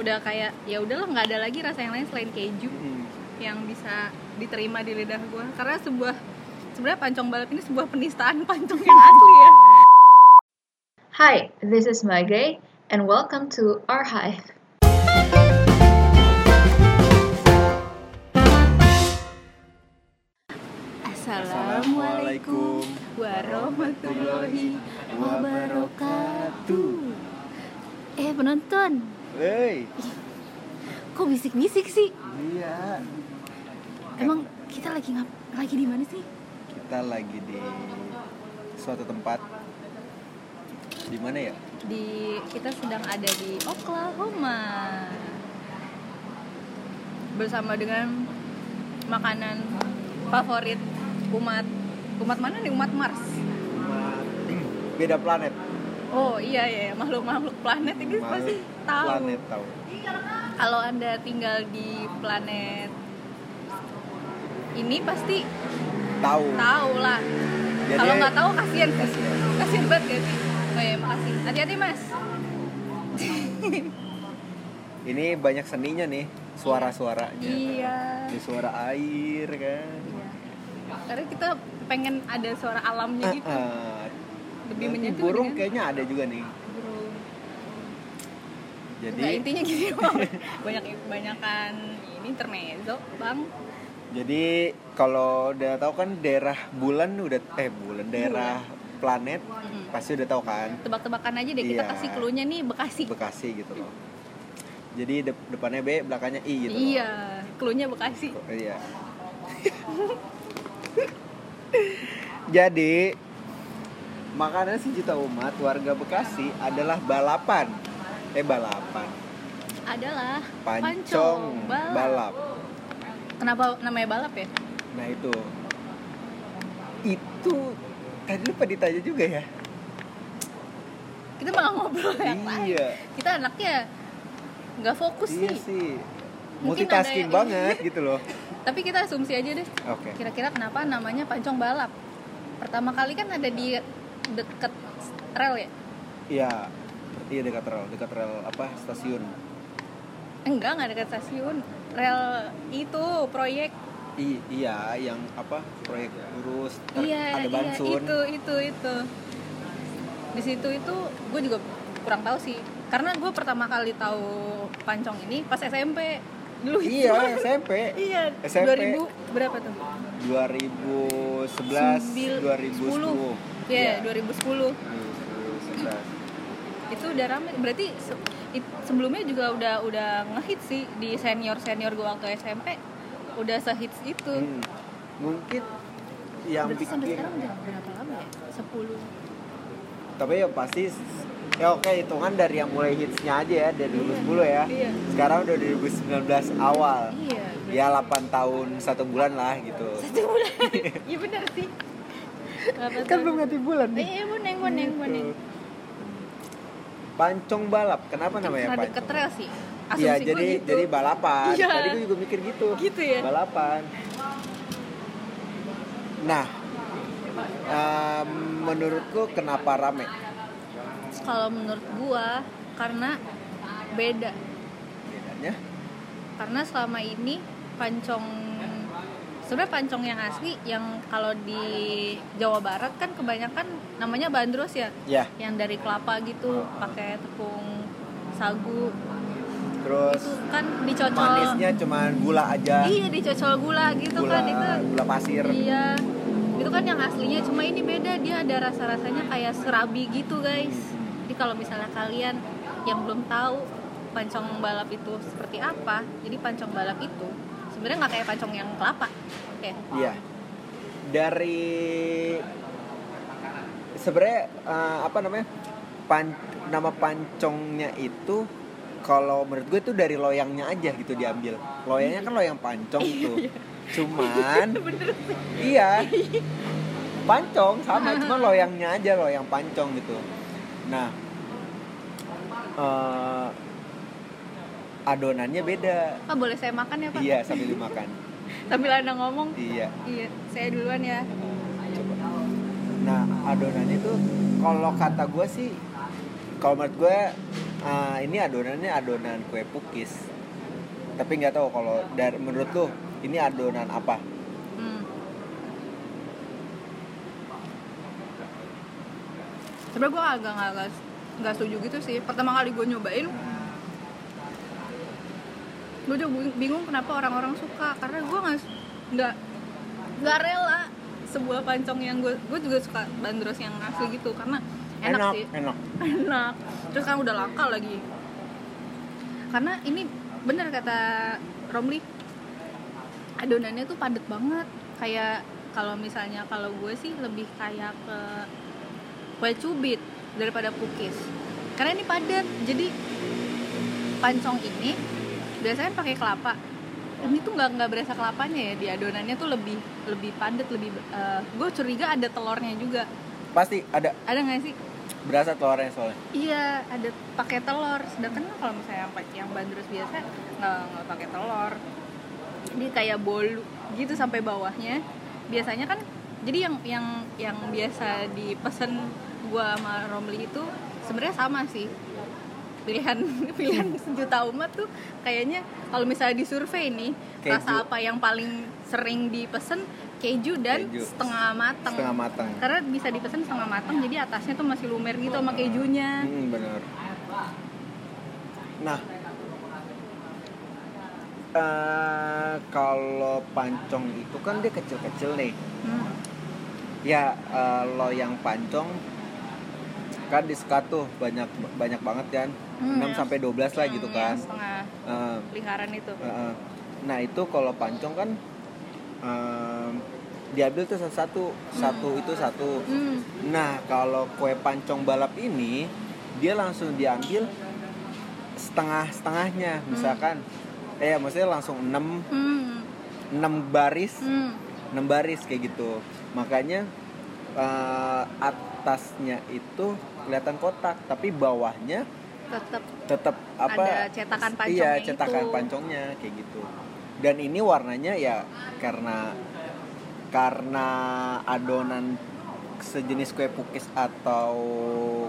udah kayak ya udahlah nggak ada lagi rasa yang lain selain keju Mm. yang bisa diterima di lidah gue karena sebuah sebenarnya pancong balap ini sebuah penistaan pancong yang asli ya Hi, this is Maggie, and welcome to our hive. Assalamualaikum warahmatullahi wabarakatuh eh penonton Hey, kok bisik-bisik sih? Iya. emang kita lagi ngap lagi di mana sih? Kita lagi di suatu tempat. Di mana ya? di kita sedang ada di Oklahoma. Bersama dengan makanan favorit umat umat mana nih? Umat Mars. Umat beda planet. Oh iya ya makhluk makhluk planet ini Makhluk pasti tahu Planet tahu. kalau anda tinggal di planet ini pasti Tahu. tahu lah kalau nggak tahu kasihan sih Kasihan. kasihan banget gak sih oh ya makasih hati-hati mas Ini banyak seninya nih, suara-suaranya. iya Ada suara air kan. Iya. karena kita pengen ada suara alamnya gitu Ah, lebih menyentuh burung dengan kayaknya ada juga nih. burung Jadi Nggak, intinya gini Bang. banyak banyakan ini intermezzo bang Jadi kalau udah tahu kan daerah bulan udah eh bulan daerah planet Mm-mm. pasti udah tahu kan tebak-tebakan aja deh kita Iya. kasih cluenya nih Bekasi Bekasi gitu loh. Jadi dep- depannya B, belakangnya I gitu. loh. iya cluenya Bekasi Oh, Iya. Jadi makanan sejuta umat warga Bekasi adalah balapan. Eh balapan. adalah Pancong balap. kenapa namanya balap ya Nah itu itu tadi lupa ditanya juga ya. kita malah ngobrol lain Iya. kita anaknya nggak fokus Iya sih sih. Mungkin Multitasking banget gitu loh. tapi kita asumsi aja deh Oke. kira-kira kenapa namanya pancong balap pertama kali kan ada di deket rel ya Iya. Iya dekat rel, dekat rel apa stasiun. enggak nggak dekat stasiun rel itu proyek I- iya, yang apa proyek lurus iya ada iya bansun. itu itu itu di situ itu gue juga kurang tahu sih karena gue pertama kali tahu pancong ini pas SMP dulu itu. Iya, SMP. iya SMP. 2000 berapa tuh 2011, Sembil- 2010. Iya, 2010 2011. itu udah rame berarti se- it- sebelumnya juga udah udah ngehit sih di senior senior gue waktu SMP udah sehits itu Hmm. Mungkin yang berarti sampai bikin sekarang udah berapa lama ya 10 tapi ya pasti ya oke hitungan dari yang mulai hitsnya aja ya dari 2010 ya. iya Sekarang udah 2019 awal. iya Ya 8 tahun satu bulan lah gitu. satu bulan iya benar sih Kan tahun? belum ganti bulan nih. iya boneng boneng boneng Gitu. Pancong balap. Kenapa namanya karena deket pancong? rel sih Iya, Asumsi gue jadi gitu. jadi balapan. Iya. Tadi gue juga mikir gitu. gitu ya Balapan. Nah, em, menurutku kenapa rame? kalau menurut gua karena beda Bedanya? karena selama ini pancong sebenarnya pancong yang asli yang kalau di Jawa Barat kan kebanyakan namanya bandros ya? Ya, yang dari kelapa gitu pakai tepung sagu. Terus itu kan dicocol. manisnya cuman gula aja. iya dicocol gula gitu Gula, kan itu gula pasir. iya. Itu kan yang aslinya cuma ini beda dia ada rasa rasanya kayak serabi gitu guys. Jadi kalau misalnya kalian yang belum tahu pancong balap itu seperti apa jadi pancong balap itu sebenarnya nggak kayak pancong yang kelapa oke Iya. Dari sebenarnya eh, apa namanya? Pan, nama pancongnya itu kalau menurut gue itu dari loyangnya aja gitu diambil. Loyangnya kan loyang pancong tuh. Cuman iya. Pancong sama cuma loyangnya aja loyang pancong gitu. Nah, eh, adonannya beda. ah boleh saya makan ya pak Iya sambil dimakan. sambil anda ngomong Iya. iya saya duluan ya coba nah adonan itu kalau kata gue sih kalau menurut gue ah, ini adonannya adonan kue pukis tapi nggak tahu kalau dari menurut lu ini adonan apa Hmm. Sebenernya gue agak nggak nggak nggak setuju gitu sih. Pertama kali gue nyobain, gue juga bing- bingung kenapa orang-orang suka karena gue nggak nggak nggak rela sebuah pancong yang gue gue juga suka bandros yang asli gitu karena enak, sih. enak. Enak. Terus kan udah langka lagi. Karena ini bener kata Romli adonannya tuh padet banget. Kayak kalau misalnya kalau gue sih lebih kayak ke kue cubit daripada pukis karena ini padat jadi pancong ini biasanya pakai kelapa ini tuh nggak nggak berasa kelapanya ya di adonannya tuh lebih lebih padat lebih eh, gue curiga ada telurnya juga pasti ada ada nggak sih berasa telurnya soalnya Iya, ada pakai telur. Sedangkan kalau misalnya yang yang bandros biasa nggak nggak pakai telur. Jadi kayak bolu gitu sampai bawahnya. Biasanya kan jadi yang yang yang biasa dipesen gua sama Romli itu sebenarnya sama sih. Pilihan pilihan sejuta umat tuh kayaknya kalau misalnya di survei nih Keju. rasa apa yang paling sering dipesen keju dan Keju. setengah mateng setengah matang. Karena bisa dipesan setengah matang jadi atasnya tuh masih lumer gitu sama kejunya. Hmm, bener nah eh, kalau pancong itu kan dia kecil-kecil nih. Hmm. ya eh, loyang pancong kan di sekat tuh banyak banyak banget kan Hmm, 6 yang- sampai 12 lah gitu Hmm, kan setengah Eh, lingkaran itu eh. nah itu kalau pancong kan em, diambil tuh satu satu itu satu hmm. Nah, kalau kue pancong balap ini dia langsung diambil setengah-setengahnya, misalkan eh maksudnya langsung 6 Hmm. 6 baris, Hmm. 6 baris kayak gitu. Makanya eh, atasnya itu kelihatan kotak, tapi bawahnya tetap tetap apa? Ada cetakan Iya, pancongnya cetakan itu. pancongnya kayak gitu. Dan ini warnanya ya karena karena adonan sejenis kue pukis atau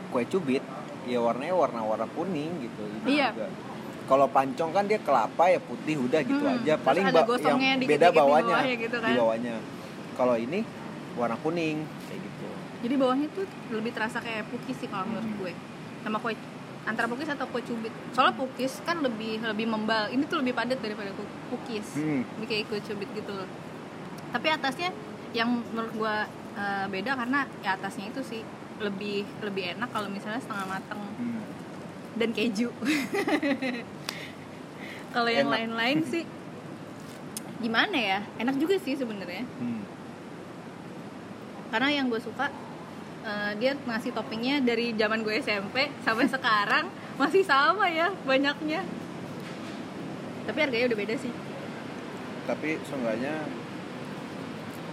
kue cubit, ya warnanya warna-warna kuning gitu. Ini Iya. juga. Kalau pancong kan dia kelapa ya putih udah gitu Hmm, aja. Paling ba- yang beda di bawahnya, bawahnya gitu kan. di bawahnya. Kalau ini warna kuning kayak gitu. jadi bawahnya tuh lebih terasa kayak pukis sih kalau menurut gue sama kue antara pukis atau kue cubit soalnya pukis kan lebih lebih membal. Ini tuh lebih padat daripada pukis. Hmm. lebih kayak kue cubit gitu loh. Tapi atasnya yang menurut gue eh, beda karena ya atasnya itu sih lebih lebih enak kalau misalnya setengah mateng. Hmm. dan keju. Kalau yang lain-lain sih gimana ya? Enak juga sih sebenarnya. Hmm. karena yang gue suka eh, dia ngasih toppingnya dari zaman gue SMP sampai sekarang masih sama ya banyaknya. Tapi harganya udah beda sih. Tapi seenggaknya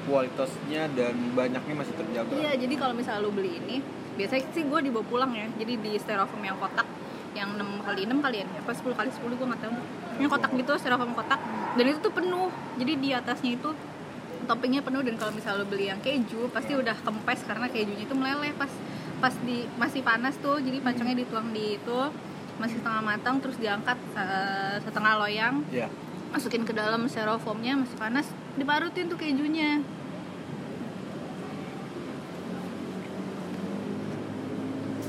kualitasnya dan banyaknya masih terjaga. iya jadi kalau misalnya lu beli ini biasanya sih gue dibawa pulang ya. Jadi di styrofoam yang kotak yang 6 kali 6 kali ya apa 10 kali 10 gue nggak tahu. Yang kotak gitu styrofoam kotak. Dan itu tuh penuh. Jadi di atasnya itu toppingnya penuh dan kalau misalnya lo beli yang keju pasti udah kempes karena kejunya itu meleleh pas pas di masih panas tuh jadi pancongnya dituang di itu masih setengah matang terus diangkat eh, setengah loyang Ya. masukin ke dalam styrofoamnya masih panas diparutin tuh kejunya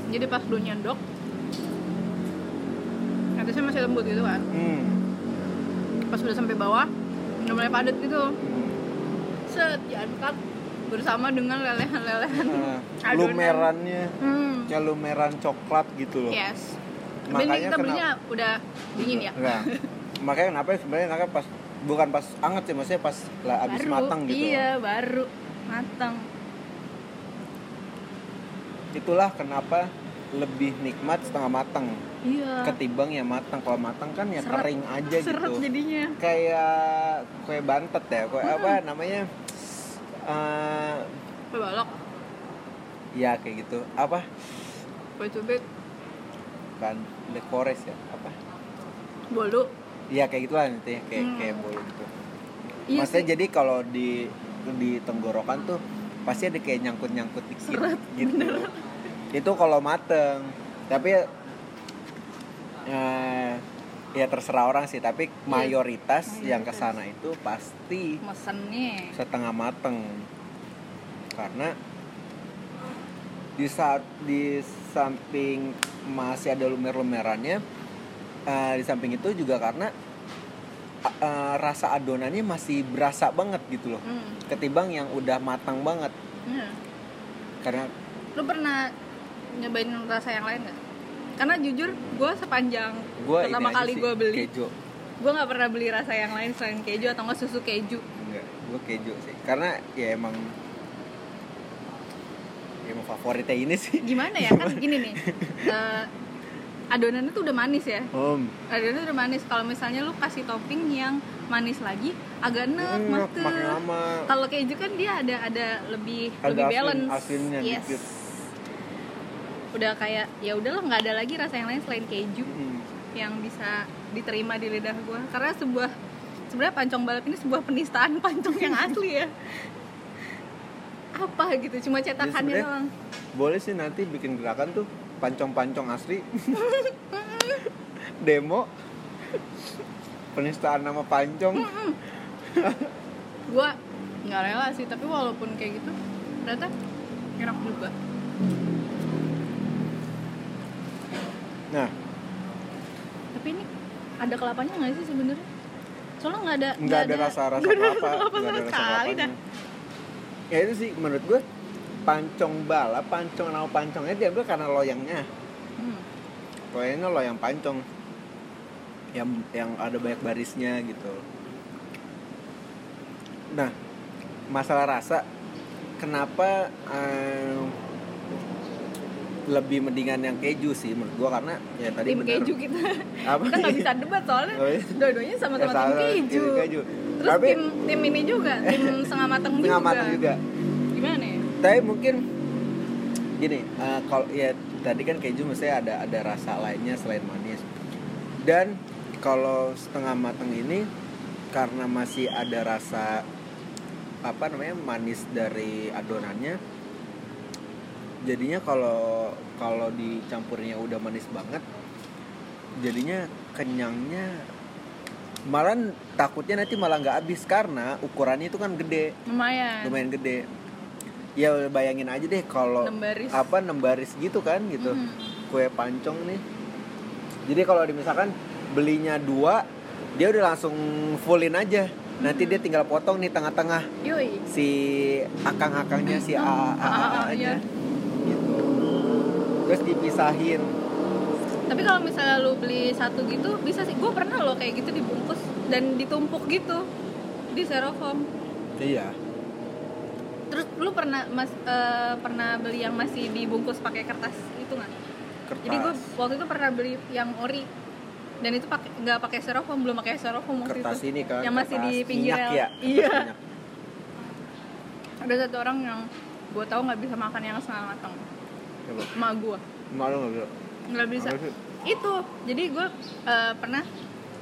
jadi pas lu nyendok atasnya masih lembut gitu kan Hmm. pas udah sampai bawah udah mulai padat gitu Hmm. Set diangkat bersama dengan lelehan-lelehan Nah, adonan. lumerannya hmm. kayak lumeran coklat gitu loh. yes Makanya kita belinya kenapa- udah dingin ya Enggak. Makanya kenapa sebenarnya kenapa pas bukan pas anget sih maksudnya pas lah abis baru matang gitu. iya baru matang Itulah kenapa lebih nikmat setengah matang iya ketimbang yang matang. Kalau matang kan ya Seret. kering aja seret gitu. jadinya Kayak kue bantet ya, kue apa namanya? Eh, kue balok ya kayak gitu. Apa? kue cubit Kan the forest ya, apa? bolu Iya kayak gitulah nanti kayak Hmm. kayak bolu gitu. iya Maksudnya sih. jadi kalau di di tenggorokan tuh pasti ada kayak nyangkut-nyangkut dikit gitu. Itu kalau mateng. Tapi eh, ya terserah orang sih tapi mayoritas Mayoritas. yang ke sana itu pasti mesennya setengah mateng karena di saat di samping masih ada lumer-lumerannya eh, di samping itu juga karena eh, rasa adonannya masih berasa banget gitu loh hmm. ketimbang yang udah matang banget iya. karena lu pernah nyobain rasa yang lain nggak? Karena jujur gue sepanjang gue pertama kali gue beli keju. gue nggak pernah beli rasa yang lain selain keju atau nggak susu keju. Enggak gue keju sih. Karena ya emang ya emang favoritnya ini sih. Gimana ya? Kan gini nih eh, adonannya tuh udah manis ya? Om. Adonannya udah manis. Kalau misalnya lu kasih topping yang manis lagi agak enak Hmm, makin lama. Kalau keju kan dia ada ada lebih Ada lebih asin- balance. asinnya yes. dikit. Udah kayak ya udahlah nggak ada lagi rasa yang lain selain keju Hmm. yang bisa diterima di lidah gue karena sebuah sebenarnya pancong balap ini sebuah penistaan pancong yang asli ya. Apa gitu cuma cetakannya sebenarnya- doang. boleh sih nanti bikin gerakan tuh pancong-pancong asli. Demo. Penistaan nama pancong. Gue nggak rela sih tapi walaupun kayak gitu ternyata enak juga nah. Tapi ini ada kelapanya nggak sih sebenarnya? Soalnya nggak ada nggak ada ada apa kelapa. nggak ada sama rasa kelapanya. dah. Ya itu sih menurut gue pancong balap pancong nama pancongnya diambil karena loyangnya. Hmm. loyangnya loyang pancong. Yang yang ada banyak barisnya gitu. Nah masalah rasa kenapa eh, lebih mendingan yang keju sih menurut gua karena ya tadi tim bener. keju kita. Apa? Kita nggak bisa debat soalnya. Oh, iya? dua-duanya sama-sama Ya, tim keju. keju. terus Tapi- tim tim ini juga tim setengah matang juga. Setengah matang juga. Gimana ya? Tapi mungkin gini eh, kalau ya tadi kan keju mestinya ada ada rasa lainnya selain manis. Dan kalau setengah matang ini karena masih ada rasa apa namanya manis dari adonannya jadinya kalau kalau dicampurnya udah manis banget jadinya kenyangnya malah takutnya nanti malah nggak habis karena ukurannya itu kan gede. Lumayan. Lumayan gede. Ya bayangin aja deh kalau apa enam baris gitu kan gitu. Mhm. kue pancong nih. Jadi kalau misalkan belinya dua dia udah langsung fullin aja. Nanti dia tinggal potong nih tengah-tengah. Si akang-akangnya si a a a Ah, nya iya. gitu terus dipisahin. Tapi kalau misalnya lu beli satu gitu bisa sih. Gue pernah loh kayak gitu dibungkus dan ditumpuk gitu di styrofoam. Iya. Terus lu pernah mas eh, pernah beli yang masih dibungkus pakai kertas itu nggak? Kertas. Jadi gue waktu itu pernah beli yang ori dan itu pakai nggak pakai styrofoam belum pakai styrofoam waktu kertas itu. ini kan yang masih di pinggir minyak ya Iya. minyak. ada satu orang yang gue tahu nggak bisa makan yang setengah matang Coba. emak gue malu nggak bisa? Nggak bisa. Itu. Jadi gue eh, pernah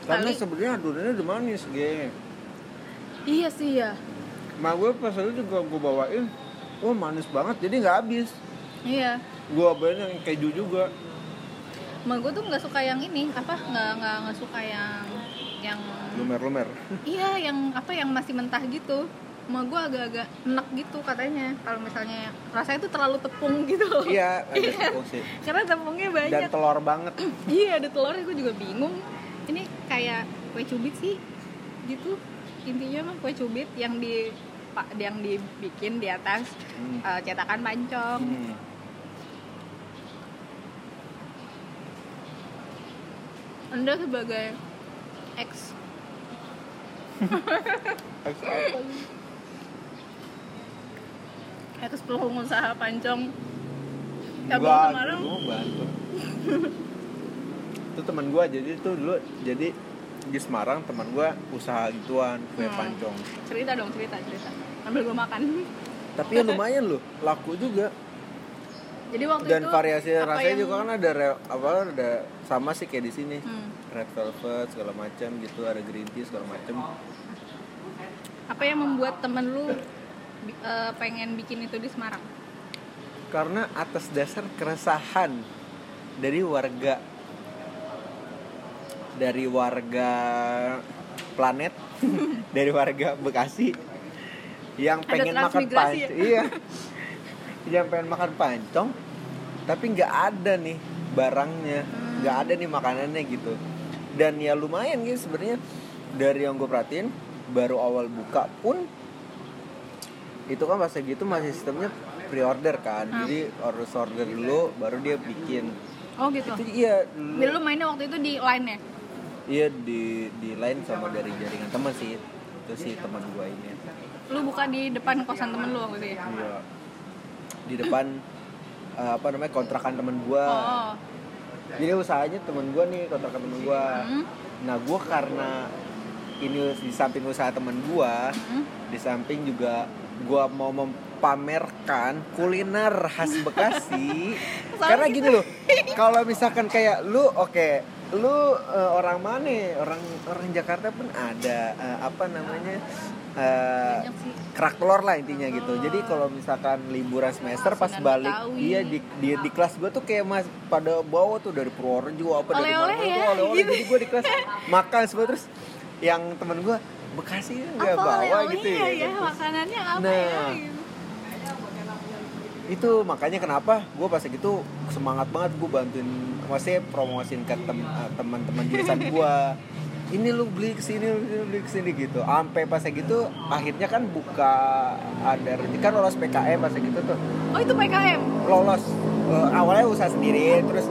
karena sebenarnya adonannya udah manis ge. Iya sih ya Mak gue pas itu juga gue bawain Wah manis banget. Jadi nggak habis. Iya. Gue bawain yang keju juga. Emak gue tuh nggak suka yang ini apa nggak nggak nggak suka yang yang Lumer-lumer. Iya yang apa yang masih mentah gitu emak gue agak-agak enak gitu katanya. Kalau misalnya rasanya tuh terlalu tepung gitu loh. Iya ada tepung sih. Karena tepungnya Dan banyak telur banget. Iya ada telurnya gue juga bingung. Ini kayak kue cubit sih gitu. Intinya mah kue cubit yang di pak yang dibikin di atas Hmm. eh, cetakan pancong. Hmm. anda sebagai ex ex pengusaha pancong cabang Gua- Semarang gua bantu. Itu teman gue jadi itu dulu Jadi di Semarang teman gue usaha gituan kue Hmm. pancong cerita dong cerita cerita. Sambil gue makan. Tapi ya lumayan loh laku juga. Jadi waktu Dan itu variasi rasanya yang- juga kan ada re- apa ada sama sih kayak di sini. Hmm. red velvet segala macam gitu ada green tea segala macam. Apa yang membuat temen lu eh, pengen bikin itu di Semarang? Karena atas dasar keresahan dari warga dari warga planet dari warga Bekasi yang Ada pengen makan pancong iya yang pengen makan pancong tapi nggak ada nih barangnya Hmm. nggak ada nih makanannya gitu. Dan ya lumayan gitu sebenarnya. Dari yang gue perhatiin baru awal buka pun itu kan pas gitu masih sistemnya pre-order kan. Ah. jadi harus order dulu baru dia bikin. Oh gitu. Itu iya. Dulu lu mainnya waktu itu di line ya? Iya di di line sama dari jaringan teman sih. Itu sih teman gua ini. Lu buka di depan kosan temen lu waktu itu ya? Iya. Di depan eh, apa namanya kontrakan teman gua. Oh. Jadi usahanya temen gua nih kontrakan temen gua. Hmm. nah gua karena ini di samping usaha temen gua Hmm. di samping juga gua mau memamerkan kuliner khas Bekasi. Karena gini loh kalau misalkan kayak lu oke lu eh, orang mana? Orang orang Jakarta pun ada eh, apa namanya? Eh, Banyak sih. kerak telur lah intinya gitu. Jadi kalau misalkan liburan semester pas balik iya di, di di kelas gua tuh kayak mas pada bawa tuh dari Purworejo apa dari Oleh-oleh mana ya, tuh oleh-oleh. Gitu. jadi gua di kelas makan semua terus yang temen gua Bekasi nggak apa bawa oleh-oleh gitu ya, ya, ya makanannya apa Nah. ya? Gitu. itu makanya kenapa gue pas gitu semangat banget gue bantuin masih promosiin ke tem- eh, teman-teman jurusan gue ini lu beli ke sini lu beli ke sini gitu. Sampai pas gitu akhirnya kan buka ada kan lolos PKM pas gitu tuh. Oh itu PKM lolos. Eh, awalnya usaha sendiri terus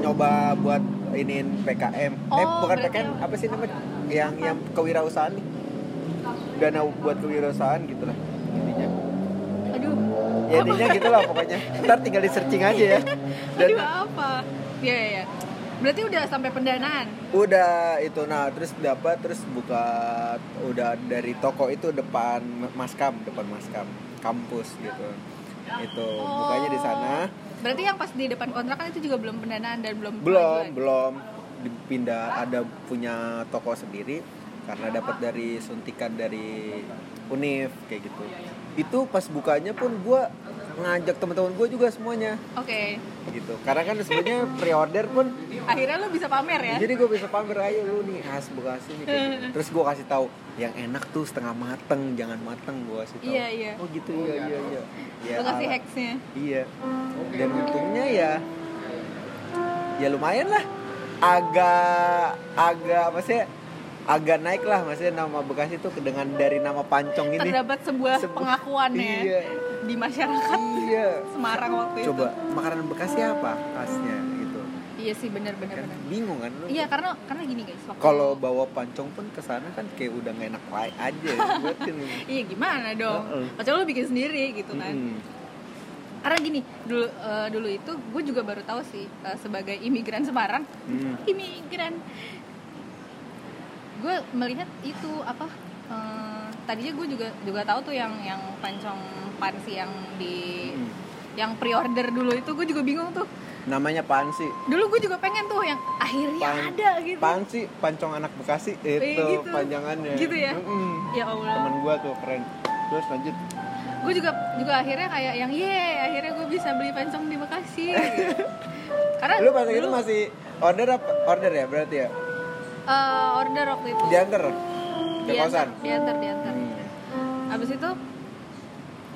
nyoba buat iniin PKM eh Oh, bukan berarti PKM apa sih namanya yang yang kewirausahaan nih. Dana buat kewirausahaan gitu lah intinya. Aduh. Ya intinya gitu lah pokoknya. Ntar tinggal di searching aja ya. Dan aduh apa? Ya ya ya berarti udah sampai pendanaan? Udah itu nah terus dapat terus buka udah dari toko itu depan maskam depan maskam kampus gitu. Itu bukanya di sana. Berarti yang pas di depan kontrakan itu juga belum pendanaan dan belum belum belum dipindah ada punya toko sendiri karena dapat dari suntikan dari Unif kayak gitu. Itu pas bukanya pun gua ngajak teman-teman gue juga semuanya. Oke. Gitu. Karena kan sebenarnya pre-order pun akhirnya lu bisa pamer ya? Jadi gue bisa pamer ayo lu nih khas Bekasi nih. Gitu. terus gue kasih tahu yang enak tuh setengah mateng jangan mateng gue kasih tahu. Iya, iya. oh gitu. Iya iya iya. Ya, lu kasih hacksnya iya. Dan untungnya ya ya lumayan lah agak agak apa sih? Agak naik lah maksudnya nama Bekasi tuh dengan dari nama Pancong ini. Terdapat sebuah Sebu- pengakuan ya iya. di masyarakat iya. Semarang waktu coba itu makanan Bekasi apa khasnya gitu? Iya sih benar benar kan bingung kan lu? Iya karena karena gini guys kalau bawa pancong pun ke sana kan kayak udah gak enak aja buat kan iya gimana dong? Heeh. kecuali lu bikin sendiri gitu kan. Mm-mm. Karena gini dulu eh, dulu itu gue juga baru tahu sih eh, sebagai imigran Semarang Mm. imigran gue melihat itu apa eh, tadinya gue juga juga tahu tuh yang yang pancong pansi yang di Mm. yang pre-order dulu itu gue juga bingung tuh namanya pan sih dulu gue juga pengen tuh yang akhirnya Pan- ada gitu pan sih pancong anak bekasi itu gitu. panjangannya Gitu ya? Mm-mm. ya Allah temen gua tuh keren terus lanjut gue juga juga akhirnya kayak yang ye akhirnya gue bisa beli pancong di Bekasi. Gitu. karena lu pas itu masih order apa? Order ya berarti ya? Eh, order waktu itu. Diantar? Ke diantar kosan? diantar diantar. Hmm. abis itu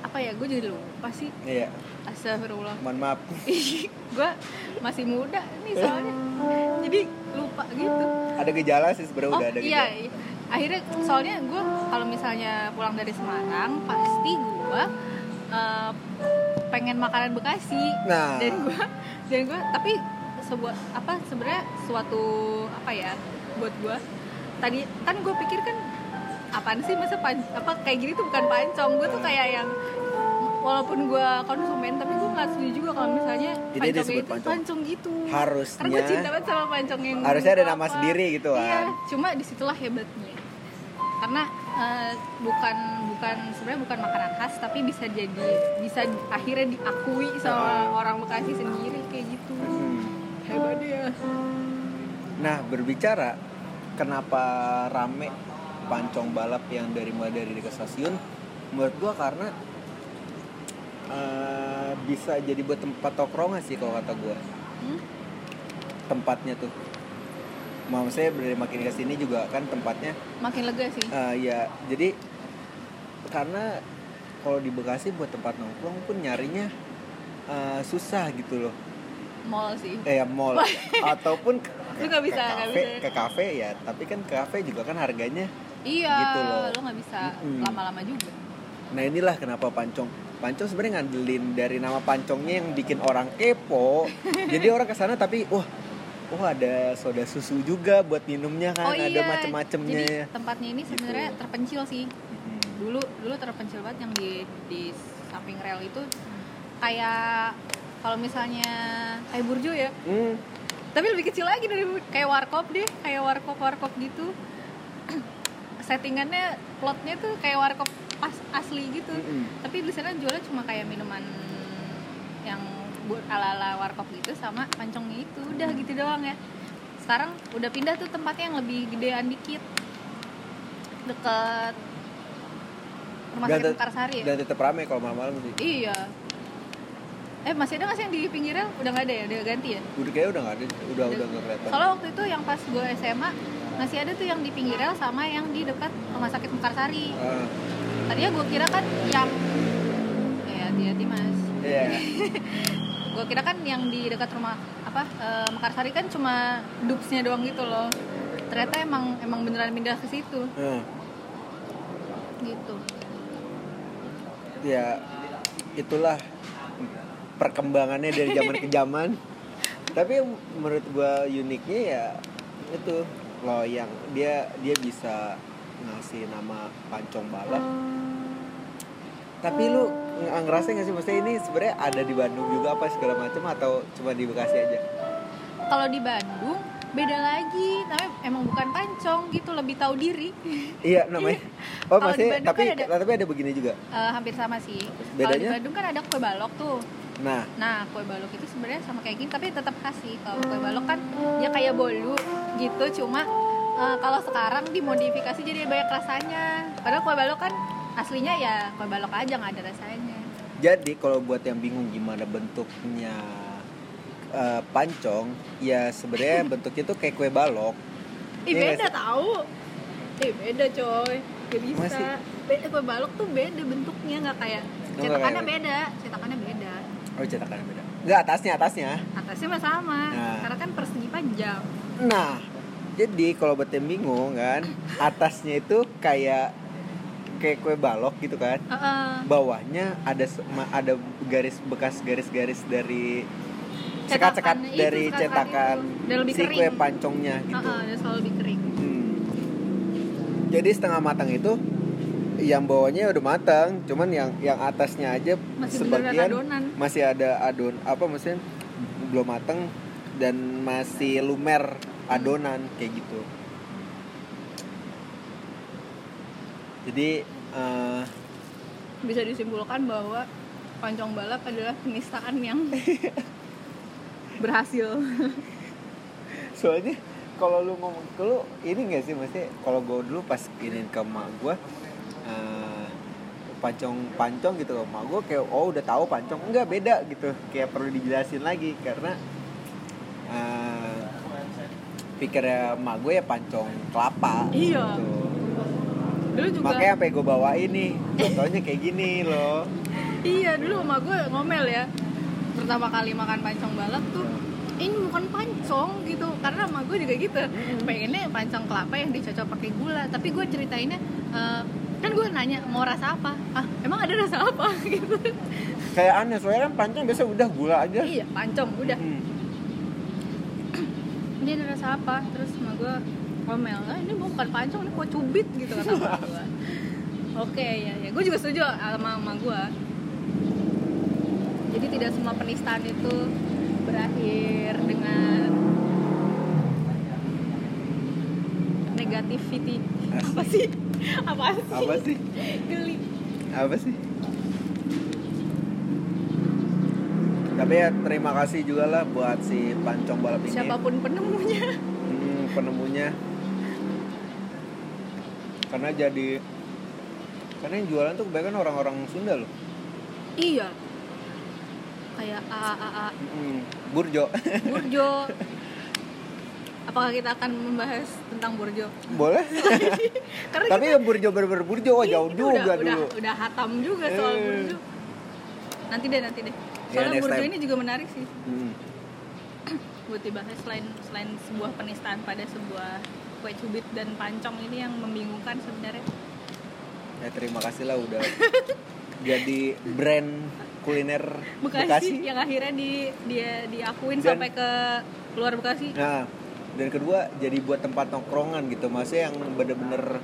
apa ya gue jadi lupa sih. Iya. Astagfirullah. Mohon maaf. Gue masih muda nih soalnya. Jadi lupa gitu. Ada gejala sih sebenarnya oh udah ada iya, gejala. iya. akhirnya soalnya gue kalau misalnya pulang dari Semarang pasti gue eh, pengen makanan Bekasi Nah. dan gue dan gue tapi sebuah apa sebenarnya suatu apa ya buat gue tadi kan gue pikir kan apaan sih masa pan, apa kayak gini tuh bukan pancong gue tuh kayak yang walaupun gue konsumen tapi gue nggak setuju juga kalau misalnya pancongnya disebut itu pancong. pancong gitu Harusnya- karena gue cinta banget sama pancong yang Harusnya ada apa. nama sendiri gitu iya kan. cuma di situlah hebatnya karena eh, bukan bukan sebenarnya bukan makanan khas tapi bisa jadi bisa akhirnya diakui sama orang Bekasi sendiri kayak gitu Hmm. hebat ya Nah berbicara kenapa rame pancong balap yang dari mulai dari dekat stasiun, menurut gua karena eh, bisa jadi buat tempat tongkrongan sih kalau kata gua Hmm? tempatnya tuh. Mau saya dari makin ke sini juga kan tempatnya makin lega sih. Eh, ya jadi karena kalau di Bekasi buat tempat nongkrong pun nyarinya eh, susah gitu loh. Mall sih. Eh ya mall. Ataupun ke, Lu nggak bisa, ke kafe bisa. ke kafe ya. Tapi kan ke kafe juga kan harganya iya Gitu loh. lo nggak bisa lama-lama juga. Nah inilah kenapa pancong pancong sebenarnya ngandelin dari nama pancongnya yang bikin orang kepo. Jadi orang ke sana tapi wah wah ada soda susu juga buat minumnya kan oh iya ada macem-macemnya jadi tempatnya ini sebenarnya Gitu. terpencil sih Hmm. dulu dulu terpencil banget yang di di samping rel itu kayak kalau misalnya kayak burjo ya Hmm. tapi lebih kecil lagi dari kayak warkop deh kayak warkop warkop gitu settingannya plotnya tuh kayak warkop pas asli gitu Mm-mm. tapi di sana jualnya cuma kayak minuman yang buat ala ala warkop gitu sama pancongnya itu. Udah gitu doang ya. Sekarang udah pindah tuh tempatnya yang lebih gedean dikit. Deket rumah sakit Mekarsari ya? dan tetap rame kalau malam-malam sih. Iya. Eh masih ada nggak sih yang di pinggir rel udah nggak ada ya? Udah ganti ya? Udah kayak udah nggak ada. Udah udah. nggak kelihatan. Soalnya waktu itu yang pas gue SMA masih ada tuh yang di pinggir rel sama yang di dekat rumah sakit Mekarsari. Ah, Tadinya gue kira kan yang ya hati-hati mas. iya Gue kira kan yang di dekat rumah apa eh, Mekarsari kan cuma dupsnya doang gitu loh. Ternyata emang emang beneran pindah ke situ. Ah, gitu. ya itulah perkembangannya dari zaman ke zaman. Tapi menurut gua uniknya ya itu loh yang dia dia bisa ngasih nama pancong balap. Tapi lu ngerasa nggak sih maksudnya ini sebenarnya ada di Bandung juga apa segala macam atau cuma di Bekasi aja Kalau di Bandung beda lagi, namanya emang bukan pancong gitu, lebih tahu diri. iya namanya oh masih tapi kan ada- tapi ada begini juga Eh, hampir sama sih. Kalau di Bedanya? Bandung kan ada kue balok tuh. nah Nah, kue balok itu sebenarnya sama kayak gini, tapi tetap khas sih. Kalau kue balok kan dia kayak bolu gitu, cuma eh, kalau sekarang dimodifikasi jadi banyak rasanya. Padahal kue balok kan aslinya ya kue balok aja nggak ada rasanya. Jadi kalau buat yang bingung gimana bentuknya eh, pancong, ya sebenarnya bentuknya tuh kayak kue balok. Ih beda sih? tahu. Ih beda coy. Gak bisa. Masih? Beda kue balok tuh beda bentuknya nggak kayak cetakannya beda, cetakannya beda. Oh cetakannya beda. Enggak atasnya atasnya. Atasnya mah sama, Nah. karena kan persegi panjang. Nah, jadi kalau buat yang bingung kan, atasnya itu kayak kayak kue balok gitu kan. Heeh. Bawahnya ada ada garis bekas garis-garis dari itu, dari cetakan si kering. kue pancongnya gitu. Heeh, dan selalu lebih kering. Hmm. Jadi setengah matang itu yang bawahnya udah matang, cuman yang yang atasnya aja Masih sebagian adonan. masih ada adon apa maksudnya belum matang dan masih lumer adonan kayak gitu. Jadi eh, bisa disimpulkan bahwa pancong balap adalah penistaan yang berhasil. soalnya kalau lu ngomong ke lu ini gak sih maksudnya kalau gue dulu pas ini ke emak gue eh, pancong pancong gitu emak gue kayak oh udah tahu pancong enggak beda gitu kayak perlu dijelasin lagi karena eh, pikirnya emak gue ya pancong kelapa Iya. gitu. Dulu juga makanya sampai gue bawa ini contohnya kayak gini loh. Iya dulu sama gue ngomel ya. Pertama kali makan pancong balap tuh ini bukan pancong gitu karena sama gue juga gitu. Pengennya pancong kelapa yang dicocok pakai gula. Tapi gue ceritainnya eh, kan gue nanya mau rasa apa? Ah emang ada rasa apa? Gitu. Kayak aneh soalnya kan pancong biasa udah gula aja. Iya pancong udah. Hmm. ini ada rasa apa? Terus sama gue ngomel ah, ini bukan pancong ini kue cubit gitu kata gue oke ya ya. Gue juga setuju sama sama gue jadi tidak semua penistaan itu berakhir dengan negativity. Apa sih? Apa sih? Apa sih? Geli. Apa sih? Tapi ya terima kasih juga lah buat si pancong balap ini. Siapa pun penemunya. Hmm, penemunya karena jadi karena yang jualan tuh kebanyakan orang-orang Sunda loh. Iya. Kayak a a a Hmm, burjo. Burjo. Apakah kita akan membahas tentang burjo? Boleh. Karena tapi kita, yang burjo bener burjo oh, jauh itu juga udah, dulu. udah udah hatam juga soal Eh. burjo. Nanti deh nanti deh. Ya, soalnya next burjo time. ini juga menarik sih. Hmm. buat dibahas selain selain sebuah penistaan pada sebuah kue cubit dan pancong ini yang membingungkan sebenarnya ya terima kasih lah udah jadi brand kuliner Bekasi, Bekasi. yang akhirnya di dia diakuin Dan- sampai ke luar Bekasi Nah, dan kedua jadi buat tempat nongkrongan gitu, maksudnya yang bener-bener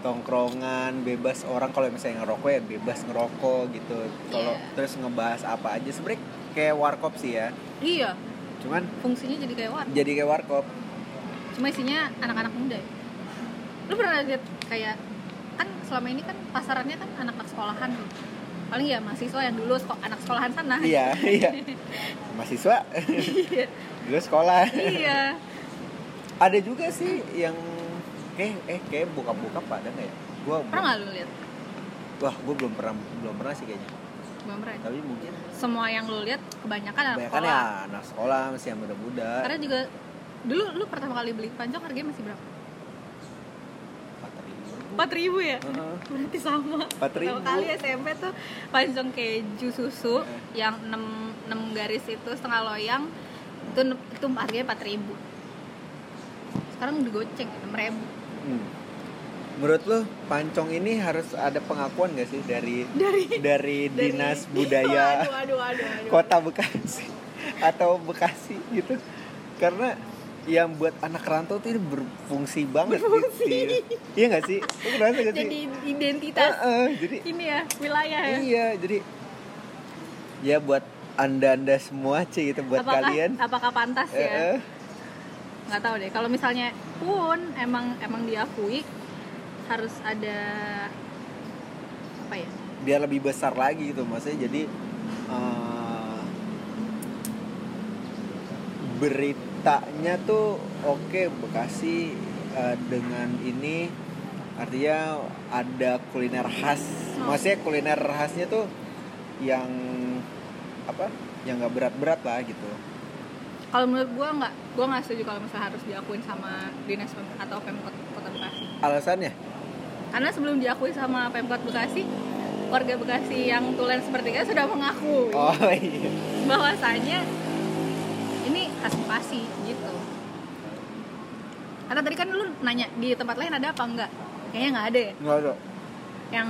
tongkrongan bebas orang kalau misalnya ngerokok ya bebas ngerokok gitu. Kalau Iya. terus ngebahas apa aja sebenarnya kayak warkop sih ya. iya Cuman fungsinya jadi kayak warung jadi kayak warkop. Cuma isinya anak-anak muda ya lu pernah lihat kayak kan selama ini kan pasarannya kan anak-anak sekolahan tuh paling ya mahasiswa yang dulu anak sekolahan sana iya, iya. Mahasiswa Iya. dulu sekolah. iya Ada juga sih yang kayak eh kayak buka-buka pada nggak ya? Gua pernah nggak lu lihat Wah, gua belum pernah belum pernah sih kayaknya. belum pernah ya? Tapi mungkin semua yang lu lihat kebanyakan anak kebanyakan sekolah ya anak sekolah masih yang muda-muda. karena juga dulu lu pertama kali beli pancong harganya masih berapa? empat ribu ya? Heeh. berarti sama 4.000. pertama kali SMP tuh pancong keju susu Eh. yang 6, 6 garis itu setengah loyang itu itu harganya empat ribu sekarang udah goceng enam ribu Hmm. Menurut lo pancong ini harus ada pengakuan gak sih dari dari dari dinas budaya waduh, waduh, waduh, waduh. kota Bekasi atau Bekasi gitu? Karena yang buat anak rantau tuh ini berfungsi banget Berfungsi. gitu. Iya gak sih? Lo ngerasa gak sih? jadi identitas Heeh, jadi ini ya wilayah ya iya, jadi ya buat anda-anda semua sih gitu buat apakah kalian. apakah pantas ya eh. nggak tahu deh kalau misalnya pun emang emang diakui harus ada apa ya biar lebih besar lagi gitu maksudnya jadi eh, beritanya tuh oke Bekasi eh, dengan ini artinya ada kuliner khas. Oh. maksudnya kuliner khasnya tuh yang apa yang nggak berat-berat lah gitu. Kalau menurut gua nggak gua nggak setuju kalau misalnya harus diakuin sama dinas atau pemkot kota bekasi. Alasannya? Karena sebelum diakui sama pemkot bekasi warga bekasi yang tulen seperti kita sudah mengaku. Oh iya. Bahwasanya bekasi gitu. Karena tadi kan lu nanya di tempat lain ada apa enggak? Kayaknya nggak ada ya? Nggak ada. Yang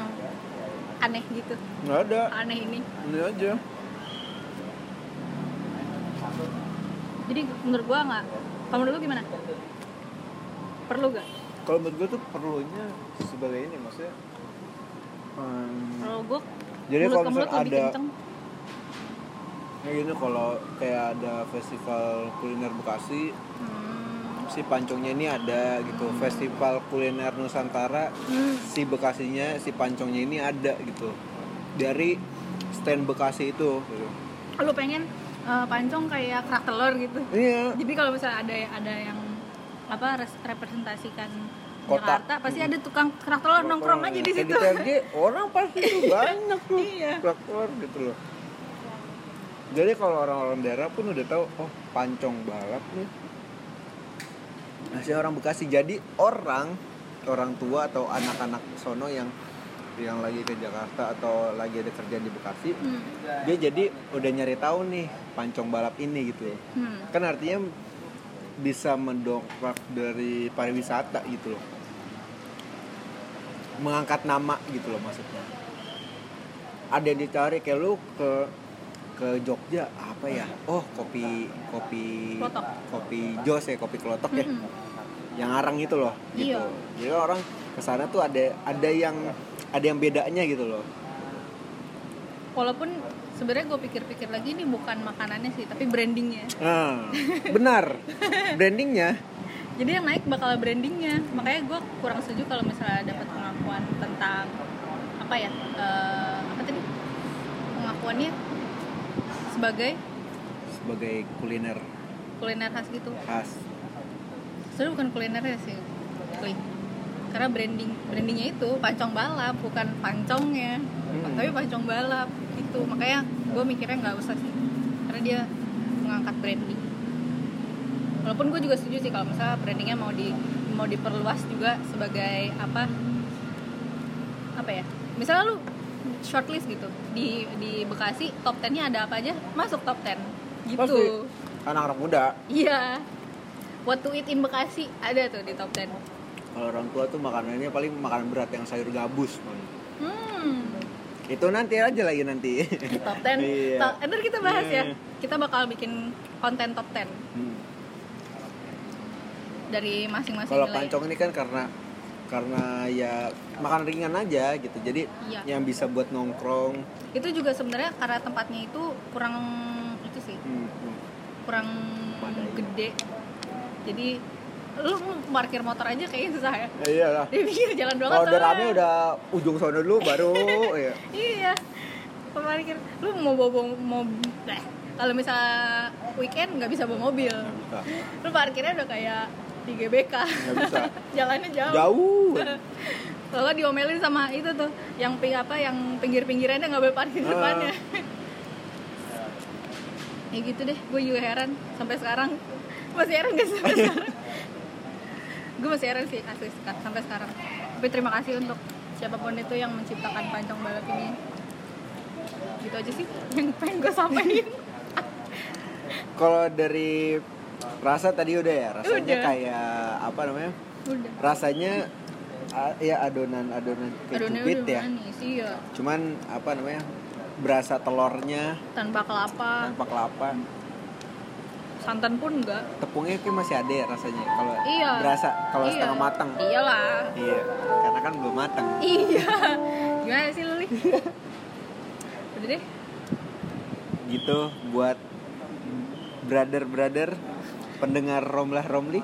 aneh gitu? Nggak ada. Aneh ini. Ini aja. Jadi menurut gua nggak kalau menurut lu gimana? Perlu gak kalau menurut gue tuh perlunya sebagai ini maksudnya hmm, kalau gua Jadi kalau misalnya ada- kenceng kayak gini kalau kayak ada festival kuliner Bekasi hmm. si pancongnya ini ada gitu festival kuliner Nusantara Hmm. si Bekasinya si pancongnya ini ada gitu dari stand Bekasi itu gitu. lu pengen eh, pancong kayak kerak telur gitu iya jadi kalau misalnya ada ada yang apa res- representasikan Kota. Jakarta pasti ada tukang kerak telur nongkrong aja di situ orang pasti tuh banyak tuh Iya. keluar gitu loh jadi kalau orang-orang daerah pun udah tahu oh pancong balap nih. Masih orang Bekasi. Jadi orang orang tua atau anak-anak sono yang yang lagi ke Jakarta atau lagi ada kerjaan di Bekasi Hmm. dia jadi udah nyari tahu nih pancong balap ini gitu loh. Hmm. kan artinya bisa mendongkrak dari pariwisata gitu loh. Mengangkat nama gitu loh maksudnya. Ada yang dicari kayak lu ke ke Jogja apa ya? Oh kopi kopi Klotok. kopi jos ya kopi kelotok ya. Mm-mm. yang arang itu loh gitu. Iya. jadi orang ke sana tuh ada ada yang ada yang bedanya gitu loh. Walaupun sebenarnya gue pikir-pikir lagi ini bukan makanannya sih tapi brandingnya. Nah benar. Brandingnya. Jadi yang naik bakal brandingnya. Makanya gue kurang setuju kalau misalnya dapat pengakuan tentang apa ya eh, apa tadi? Pengakuannya sebagai? Sebagai kuliner. Kuliner khas gitu? Khas. Sebenarnya bukan kulinernya sih. Kli. karena branding brandingnya itu pancong balap bukan pancongnya. Hmm. tapi pancong balap gitu. Makanya gue mikirnya nggak usah sih. Karena dia mengangkat branding. Walaupun gue juga setuju sih kalau misalnya brandingnya mau di mau diperluas juga sebagai apa? Apa ya? Misalnya lu shortlist gitu. Di di Bekasi top 10 nya ada apa aja? Masuk top 10 gitu. Pasti. anak-anak muda. Iya. What to eat in Bekasi ada tuh di top 10 kalau orang tua tuh makanannya paling makanan berat yang sayur gabus hmm. Itu nanti aja lagi nanti. Top 10 Iya. Top- ntar kita bahas ya. Iya. kita bakal bikin konten top 10 Hmm. dari masing-masing kalau pancong ini kan karena karena ya makan ringan aja gitu. Jadi Iya. yang bisa buat nongkrong. Itu juga sebenarnya karena tempatnya itu kurang itu sih. Hmm, hmm. kurang Memadai. gede. Jadi lu parkir motor aja kayaknya susah ya. Ya iyalah di pinggir jalan doang kalau udah rame udah ujung sono dulu baru ya iya. Parkir. Lu mau bawa, bawa mau eh, kalau misalnya weekend nggak bisa bawa mobil. Lu parkirnya udah kayak di GBK. Nggak bisa. Jalannya jauh. Jauh. Kalau diomelin sama itu tuh yang ping apa yang pinggir-pinggirannya nggak boleh parkir Ah. depannya. Ya gitu deh gue juga heran sampai sekarang. Masih heran gak sampai sekarang? Gue masih heran sih asli sampai sekarang. Tapi terima kasih untuk siapa pun itu yang menciptakan pancong balap ini. Gitu aja sih yang pengen gue sampaikan. Kalau dari rasa tadi udah ya? Rasanya Udah. kayak apa namanya? Udah. Rasanya ya adonan adonan kayak adonannya cubit udah ya? manis iya. Cuman apa namanya berasa telurnya. Tanpa kelapa. Tanpa kelapa. Santan pun enggak. Tepungnya kayak masih ada ya rasanya kalau Iya. berasa kalau Iya. setengah matang. Iyalah. Iya karena kan belum matang. Iya. Gimana sih Luli? Udah deh. Gitu buat brother brother pendengar romlah romli.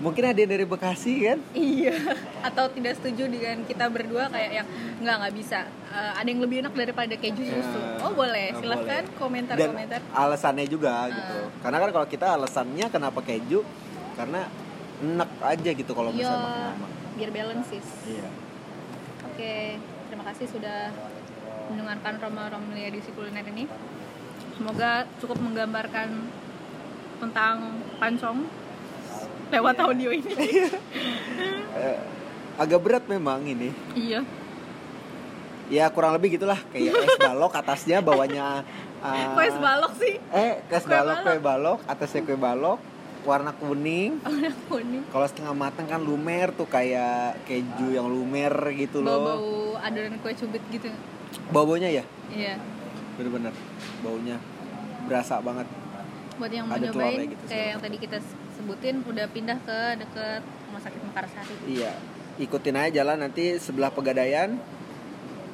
Mungkin ada yang dari Bekasi kan? Iya. Atau tidak setuju dengan kita berdua kayak yang nggak nggak bisa. Eh, ada yang lebih enak daripada keju susu. Ya, oh boleh. Silahkan boleh. komentar dan komentar. alasannya juga Ah. gitu. Karena kan kalau kita alasannya kenapa keju? Karena enak aja gitu kalau iya. misalnya makan lama biar balance iya. Oke. Terima kasih sudah mendengarkan Roma Romlia edisi kuliner ini. Semoga cukup menggambarkan tentang pancong lewat audio ini. Eh, agak berat memang ini. Iya. Ya kurang lebih gitulah. Kayak es balok atasnya bawahnya ah, kok es balok sih? eh es Kue balok balok. kue balok. Atasnya kue balok warna kuning. Warna kuning. Kalau setengah matang kan lumer tuh kayak keju yang lumer gitu loh. Bau-bau adonan kue cubit gitu. Bau baunya ya? Iya. Bener-bener baunya berasa banget buat yang mau nyobain gitu, kayak segala yang tadi kita sebutin udah pindah ke deket rumah sakit Mekarsari iya. Ikutin aja jalan nanti sebelah pegadaian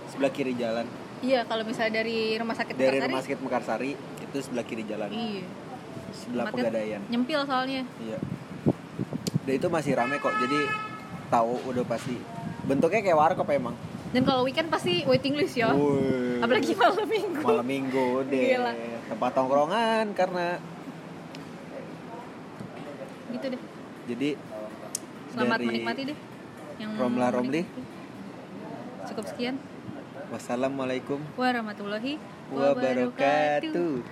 sebelah kiri jalan. Iya kalau misalnya dari rumah sakit dari Mekarsari rumah sakit Mekarsari itu sebelah kiri jalan. Iya. Sebelah Tempatnya pegadaian. nyempil soalnya. Iya. Dan itu masih rame kok jadi tahu udah pasti. Bentuknya kayak warkop emang. Dan kalau weekend pasti waiting list ya apalagi malam minggu. Malam minggu deh. Gila. tempat tongkrongan karena gitu deh. Jadi selamat dari menikmati deh yang Romla Romli. cukup sekian. Wassalamualaikum warahmatullahi wabarakatuh